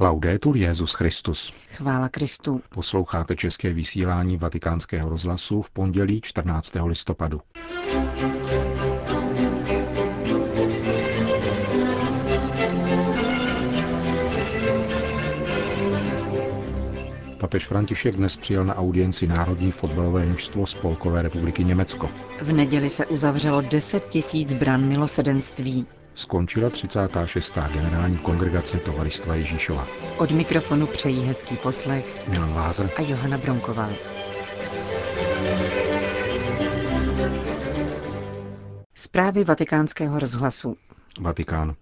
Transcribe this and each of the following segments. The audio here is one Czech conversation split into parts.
Laudetur Jezus Christus. Chvála Kristu. Posloucháte české vysílání Vatikánského rozhlasu v pondělí 14. listopadu. Papež František dnes přijel na audienci Národní fotbalové mužstvo Spolkové republiky Německo. V neděli se uzavřelo 10 tisíc bran milosedenství. Skončila 36. generální kongregace Tovaristva Ježíšova. Od mikrofonu přejí hezký poslech Milan Lázr a Johana Bronková. Zprávy vatikánského rozhlasu. Vatikán.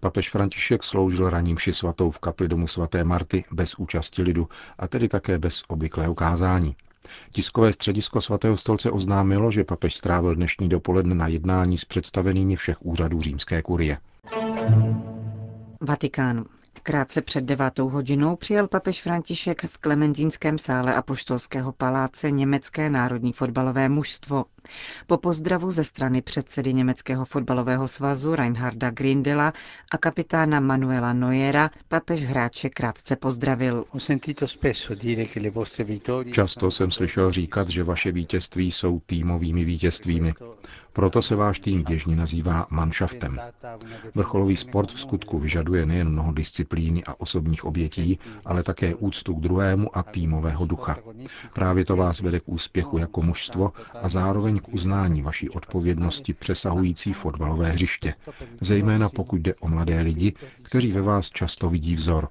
Papež František sloužil raním ši svatou v kapli domu svaté Marty bez účasti lidu a tedy také bez obvyklého kázání. Tiskové středisko svatého stolce oznámilo, že papež strávil dnešní dopoledne na jednání s představenými všech úřadů římské kurie. Vatikán. Krátce před devátou hodinou přijel papež František v Klementínském sále Apoštolského paláce německé národní fotbalové mužstvo. Po pozdravu ze strany předsedy Německého fotbalového svazu Reinharda Grindela a kapitána Manuela Neuera papež hráče krátce pozdravil. Často jsem slyšel říkat, že vaše vítězství jsou týmovými vítězstvími. Proto se váš tým běžně nazývá Mannschaftem. Vrcholový sport v skutku vyžaduje nejen mnoho disciplíny a osobních obětí, ale také úctu k druhému a týmového ducha. Právě to vás vede k úspěchu jako mužstvo a zároveň k uznání vaší odpovědnosti přesahující fotbalové hřiště, zejména pokud jde o mladé lidi, kteří ve vás často vidí vzor,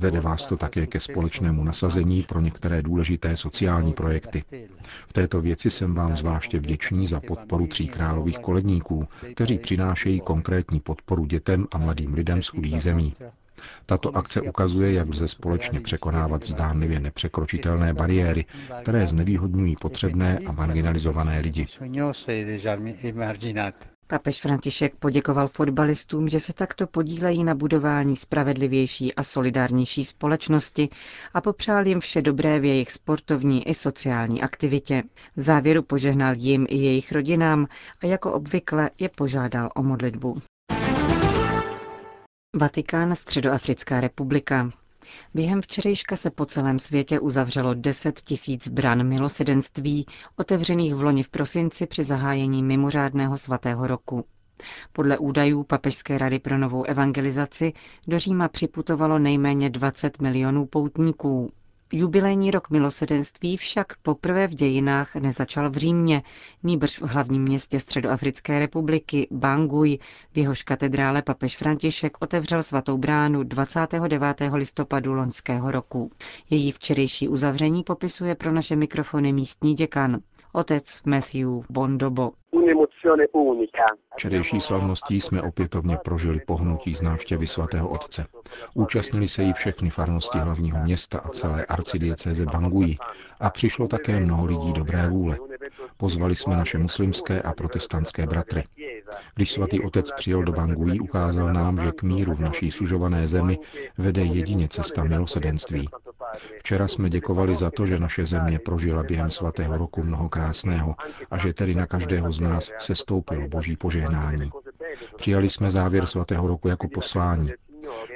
Vede vás to také ke společnému nasazení pro některé důležité sociální projekty. V této věci jsem vám zvláště vděčný za podporu tří králových koledníků, kteří přinášejí konkrétní podporu dětem a mladým lidem z chudých zemí. Tato akce ukazuje, jak lze společně překonávat zdánlivě nepřekročitelné bariéry, které znevýhodňují potřebné a marginalizované lidi. Papež František poděkoval fotbalistům, že se takto podílejí na budování spravedlivější a solidárnější společnosti a popřál jim vše dobré v jejich sportovní i sociální aktivitě. V závěru požehnal jim i jejich rodinám a jako obvykle je požádal o modlitbu. Vatikán, Středoafrická republika. Během včerejška se po celém světě uzavřelo 10 tisíc bran milosedenství, otevřených v loni v prosinci při zahájení mimořádného svatého roku. Podle údajů Papežské rady pro novou evangelizaci do Říma připutovalo nejméně 20 milionů poutníků. Jubilejní rok milosedenství však poprvé v dějinách nezačal v Římě, nýbrž v hlavním městě Středoafrické republiky Bangui, v jehož katedrále papež František otevřel svatou bránu 29. listopadu loňského roku. Její včerejší uzavření popisuje pro naše mikrofony místní děkan, otec Matthew Bondobo. Včerejší slavností jsme opětovně prožili pohnutí z návštěvy svatého otce. Účastnili se jí všechny farnosti hlavního města a celé arcidiecéze Bangui a přišlo také mnoho lidí dobré vůle. Pozvali jsme naše muslimské a protestantské bratry. Když svatý otec přijel do Bangui, ukázal nám, že k míru v naší sužované zemi vede jedině cesta milosedenství. Včera jsme děkovali za to, že naše země prožila během svatého roku mnoho krásného a že tedy na každého z nás se stoupilo boží požehnání. Přijali jsme závěr svatého roku jako poslání.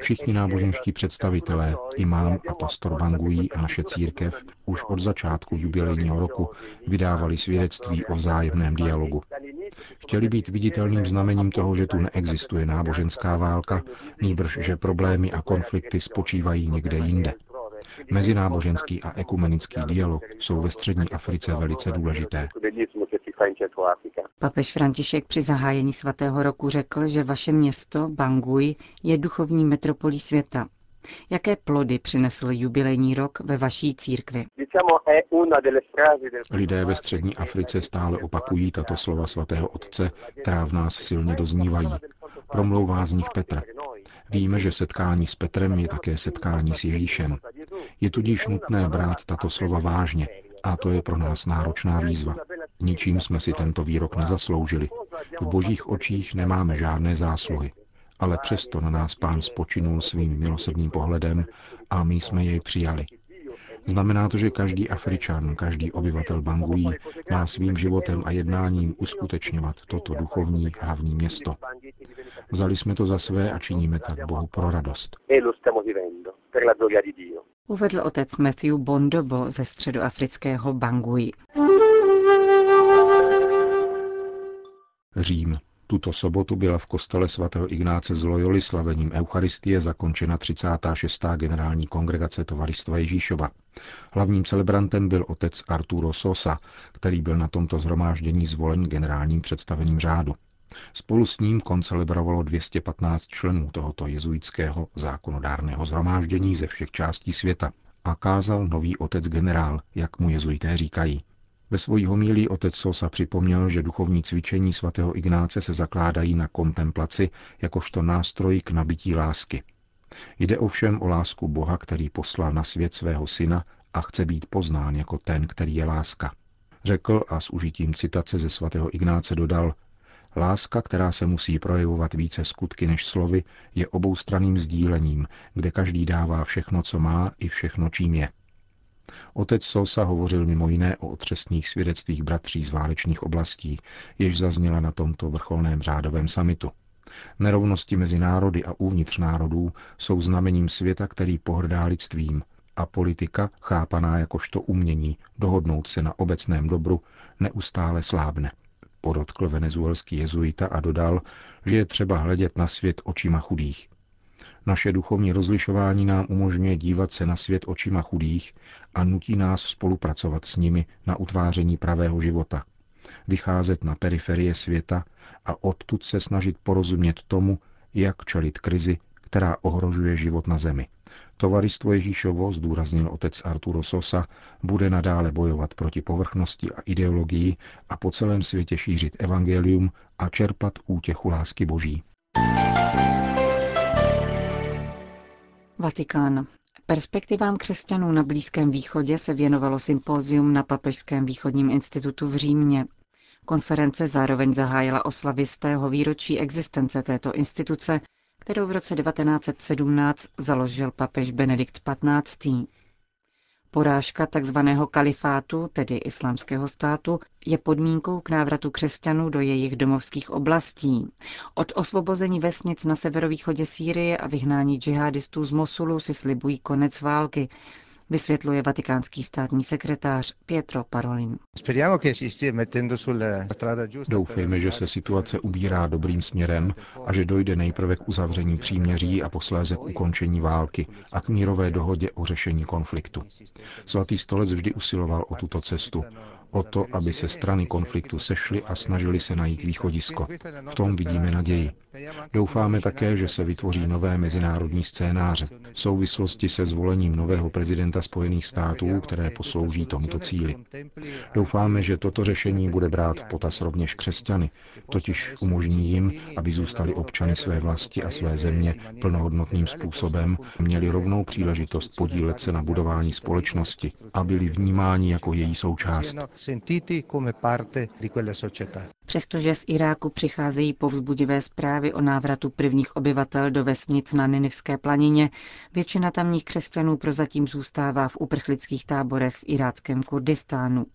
Všichni náboženští představitelé, imám a pastor Bangují a naše církev už od začátku jubilejního roku vydávali svědectví o vzájemném dialogu. Chtěli být viditelným znamením toho, že tu neexistuje náboženská válka, nýbrž že problémy a konflikty spočívají někde jinde. Mezináboženský a ekumenický dialog jsou ve střední Africe velice důležité. Papež František při zahájení svatého roku řekl, že vaše město, Bangui, je duchovní metropolí světa. Jaké plody přinesl jubilejní rok ve vaší církvi? Lidé ve střední Africe stále opakují tato slova svatého otce, která v nás silně doznívají. Promlouvá z nich Petr. Víme, že setkání s Petrem je také setkání s Ježíšem. Je tudíž nutné brát tato slova vážně a to je pro nás náročná výzva. Ničím jsme si tento výrok nezasloužili. V božích očích nemáme žádné zásluhy, ale přesto na nás pán spočinul svým milosrdným pohledem a my jsme jej přijali. Znamená to, že každý Afričan, každý obyvatel Bangují má svým životem a jednáním uskutečňovat toto duchovní hlavní město. Vzali jsme to za své a činíme tak Bohu pro radost. Uvedl otec Matthew Bondobo ze středoafrického Bangui. Řím. Tuto sobotu byla v kostele svatého Ignáce z Loyoli slavením Eucharistie zakončena 36. generální kongregace Tovaristva Ježíšova. Hlavním celebrantem byl otec Arturo Sosa, který byl na tomto zhromáždění zvolen generálním představením řádu. Spolu s ním koncelebrovalo 215 členů tohoto jezuitského zákonodárného zhromáždění ze všech částí světa a kázal nový otec generál, jak mu jezuité říkají. Ve svojí homílí otec Sosa připomněl, že duchovní cvičení svatého Ignáce se zakládají na kontemplaci jakožto nástroj k nabití lásky. Jde ovšem o lásku Boha, který poslal na svět svého syna a chce být poznán jako ten, který je láska. Řekl a s užitím citace ze svatého Ignáce dodal, Láska, která se musí projevovat více skutky než slovy, je oboustraným sdílením, kde každý dává všechno, co má, i všechno, čím je. Otec Sosa hovořil mimo jiné o otřesných svědectvích bratří z válečných oblastí, jež zazněla na tomto vrcholném řádovém samitu. Nerovnosti mezi národy a uvnitř národů jsou znamením světa, který pohrdá lidstvím a politika, chápaná jakožto umění dohodnout se na obecném dobru, neustále slábne. Podotkl venezuelský jezuita a dodal, že je třeba hledět na svět očima chudých. Naše duchovní rozlišování nám umožňuje dívat se na svět očima chudých a nutí nás spolupracovat s nimi na utváření pravého života. Vycházet na periferie světa a odtud se snažit porozumět tomu, jak čelit krizi, která ohrožuje život na zemi. Tovaristvo Ježíšovo, zdůraznil otec Arturo Sosa, bude nadále bojovat proti povrchnosti a ideologii a po celém světě šířit evangelium a čerpat útěchu lásky Boží. Vatikán. Perspektivám křesťanů na Blízkém východě se věnovalo sympózium na Papežském východním institutu v Římě. Konference zároveň zahájila oslavy z tého výročí existence této instituce, kterou v roce 1917 založil papež Benedikt XV. Porážka tzv. kalifátu, tedy islámského státu, je podmínkou k návratu křesťanů do jejich domovských oblastí. Od osvobození vesnic na severovýchodě Sýrie a vyhnání džihadistů z Mosulu si slibují konec války, vysvětluje vatikánský státní sekretář Pietro Parolin. Doufejme, že se situace ubírá dobrým směrem a že dojde nejprve k uzavření příměří a posléze k ukončení války a k mírové dohodě o řešení konfliktu. Svatý stolec vždy usiloval o tuto cestu, o to, aby se strany konfliktu sešly a snažili se najít východisko. V tom vidíme naději. Doufáme také, že se vytvoří nové mezinárodní scénáře v souvislosti se zvolením nového prezidenta Spojených států, které poslouží tomuto cíli. Doufáme, že toto řešení bude brát v potaz rovněž křesťany, totiž umožní jim, aby zůstali občany své vlasti a své země plnohodnotným způsobem, měli rovnou příležitost podílet se na budování společnosti a byli vnímáni jako její součást sentiti come parte di società. Přestože z Iráku přicházejí povzbudivé zprávy o návratu prvních obyvatel do vesnic na Ninivské planině, většina tamních křesťanů prozatím zůstává v uprchlických táborech v iráckém Kurdistánu.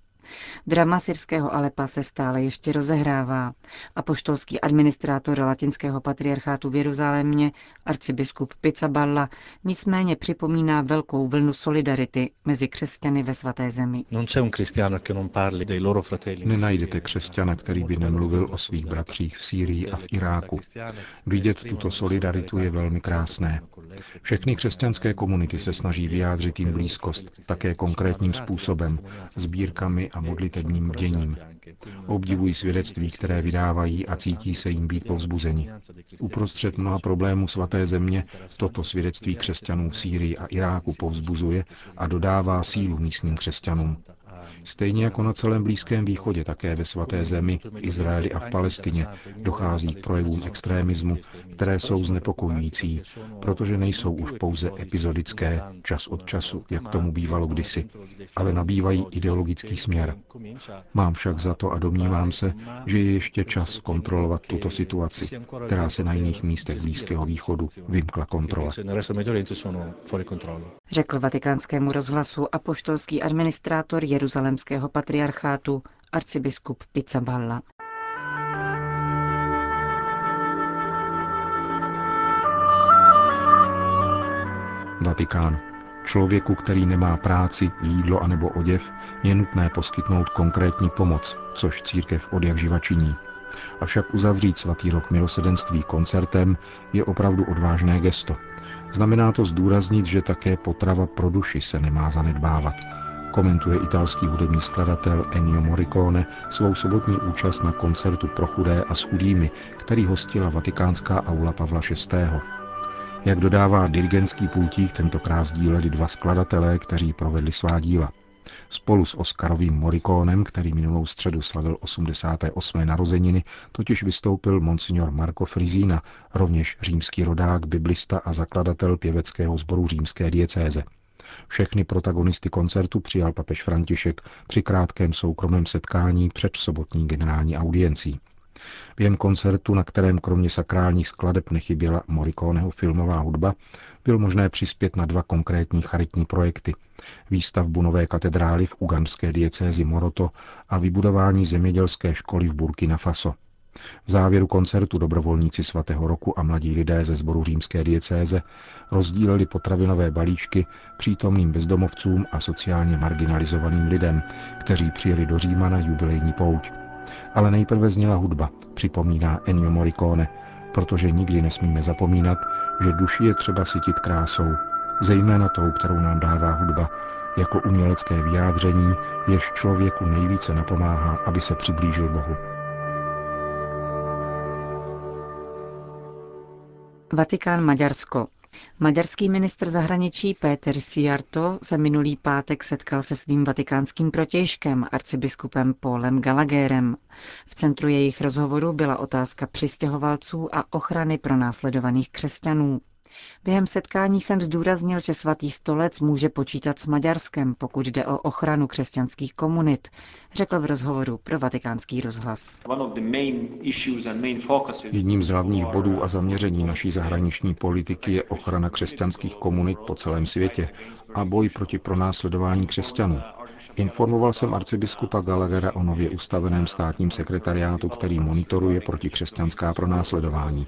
Drama syrského Alepa se stále ještě rozehrává. Apoštolský administrátor latinského patriarchátu v Jeruzalémě, arcibiskup Pizzaballa, nicméně připomíná velkou vlnu solidarity mezi křesťany ve svaté zemi. Nenajdete křesťana, který by nemluvil o svých bratřích v Sýrii a v Iráku. Vidět tuto solidaritu je velmi krásné. Všechny křesťanské komunity se snaží vyjádřit jim blízkost, také konkrétním způsobem, sbírkami a modlitebním bděním. Obdivují svědectví, které vydávají a cítí se jim být povzbuzeni. Uprostřed mnoha problémů svaté země toto svědectví křesťanů v Sýrii a Iráku povzbuzuje a dodává sílu místním křesťanům. Stejně jako na celém Blízkém východě, také ve svaté zemi, v Izraeli a v Palestině dochází k projevům extrémismu, které jsou znepokojující, protože nejsou už pouze epizodické, čas od času, jak tomu bývalo kdysi, ale nabývají ideologický směr. Mám však za to a domnívám se, že je ještě čas kontrolovat tuto situaci, která se na jiných místech Blízkého východu vymkla kontrole. Řekl vatikánskému rozhlasu apoštolský administrátor Jeruzalemského patriarchátu arcibiskup Pizzaballa. Vatikán. Člověku, který nemá práci, jídlo anebo oděv, je nutné poskytnout konkrétní pomoc, což církev od jak živa činí. Avšak uzavřít svatý rok milosedenství koncertem je opravdu odvážné gesto. Znamená to zdůraznit, že také potrava pro duši se nemá zanedbávat. Komentuje italský hudební skladatel Ennio Morricone svou sobotní účast na koncertu pro chudé a s chudými, který hostila vatikánská aula Pavla VI. Jak dodává dirigentský pultík, tentokrát sdíleli dva skladatelé, kteří provedli svá díla. Spolu s Oscarovým Morikónem, který minulou středu slavil 88. narozeniny, totiž vystoupil monsignor Marco Frizina, rovněž římský rodák, biblista a zakladatel pěveckého sboru římské diecéze. Všechny protagonisty koncertu přijal papež František při krátkém soukromém setkání před sobotní generální audiencí. Během koncertu, na kterém kromě sakrálních skladeb nechyběla Morikoneho filmová hudba, byl možné přispět na dva konkrétní charitní projekty. Výstavbu nové katedrály v ugandské diecézi Moroto a vybudování zemědělské školy v Burkina Faso. V závěru koncertu dobrovolníci svatého roku a mladí lidé ze sboru římské diecéze rozdíleli potravinové balíčky přítomným bezdomovcům a sociálně marginalizovaným lidem, kteří přijeli do Říma na jubilejní pouť. Ale nejprve zněla hudba, připomíná Ennio Morricone, protože nikdy nesmíme zapomínat, že duši je třeba sytit krásou, zejména tou, kterou nám dává hudba, jako umělecké vyjádření, jež člověku nejvíce napomáhá, aby se přiblížil Bohu. Vatikán Maďarsko. Maďarský ministr zahraničí Péter Siarto se minulý pátek setkal se svým vatikánským protějškem, arcibiskupem Paulem Gallagherem. V centru jejich rozhovoru byla otázka přistěhovalců a ochrany pro následovaných křesťanů. Během setkání jsem zdůraznil, že svatý stolec může počítat s Maďarskem, pokud jde o ochranu křesťanských komunit, řekl v rozhovoru pro vatikánský rozhlas. Jedním z hlavních bodů a zaměření naší zahraniční politiky je ochrana křesťanských komunit po celém světě a boj proti pronásledování křesťanů. Informoval jsem arcibiskupa Gallaghera o nově ustaveném státním sekretariátu, který monitoruje protikřesťanská pronásledování.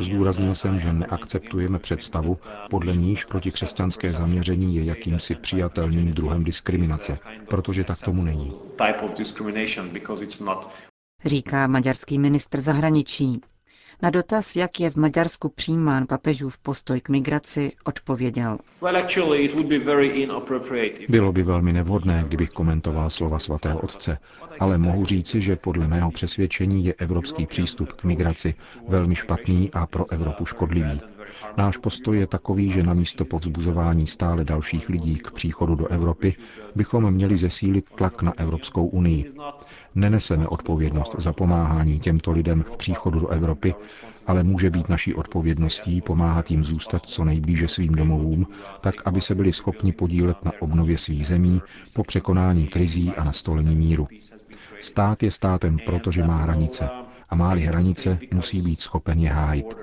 Zdůraznil jsem, že neakceptujeme představu, podle níž protikřesťanské zaměření je jakýmsi přijatelným druhem diskriminace, protože tak tomu není. Říká maďarský ministr zahraničí. Na dotaz, jak je v Maďarsku přijímán papežův postoj k migraci, odpověděl. Bylo by velmi nevhodné, kdybych komentoval slova svatého otce, ale mohu říci, že podle mého přesvědčení je evropský přístup k migraci velmi špatný a pro Evropu škodlivý. Náš postoj je takový, že na místo povzbuzování stále dalších lidí k příchodu do Evropy bychom měli zesílit tlak na Evropskou unii. Neneseme odpovědnost za pomáhání těmto lidem v příchodu do Evropy, ale může být naší odpovědností pomáhat jim zůstat co nejblíže svým domovům, tak aby se byli schopni podílet na obnově svých zemí po překonání krizí a nastolení míru. Stát je státem, protože má hranice. A má-li hranice, musí být schopen je hájit.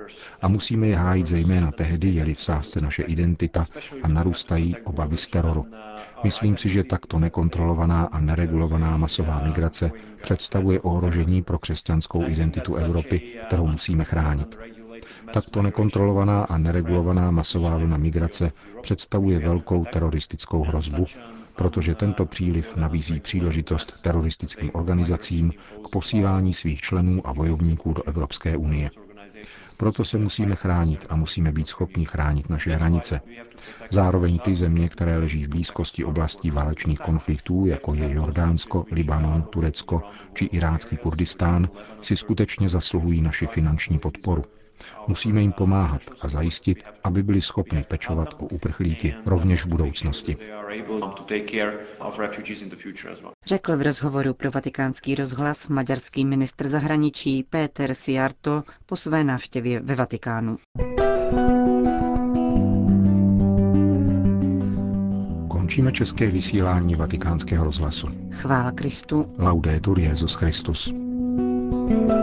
A musíme je hájit zejména tehdy, je-li v sázce naše identita a narůstají obavy z teroru. Myslím si, že takto nekontrolovaná a neregulovaná masová migrace představuje ohrožení pro křesťanskou identitu Evropy, kterou musíme chránit. Takto nekontrolovaná a neregulovaná masová vlna migrace představuje velkou teroristickou hrozbu, protože tento příliv nabízí příležitost teroristickým organizacím k posílání svých členů a bojovníků do Evropské unie. Proto se musíme chránit a musíme být schopni chránit naše hranice. Zároveň ty země, které leží v blízkosti oblastí válečných konfliktů, jako je Jordánsko, Libanon, Turecko či irácký Kurdistán, si skutečně zasluhují naši finanční podporu. Musíme jim pomáhat a zajistit, aby byli schopni pečovat o uprchlíky rovněž v budoucnosti. Řekl v rozhovoru pro vatikánský rozhlas maďarský ministr zahraničí Péter Siarto po své návštěvě ve Vatikánu. Končíme české vysílání vatikánského rozhlasu. Chvála Kristu. Laudetur Jezus Christus. thank you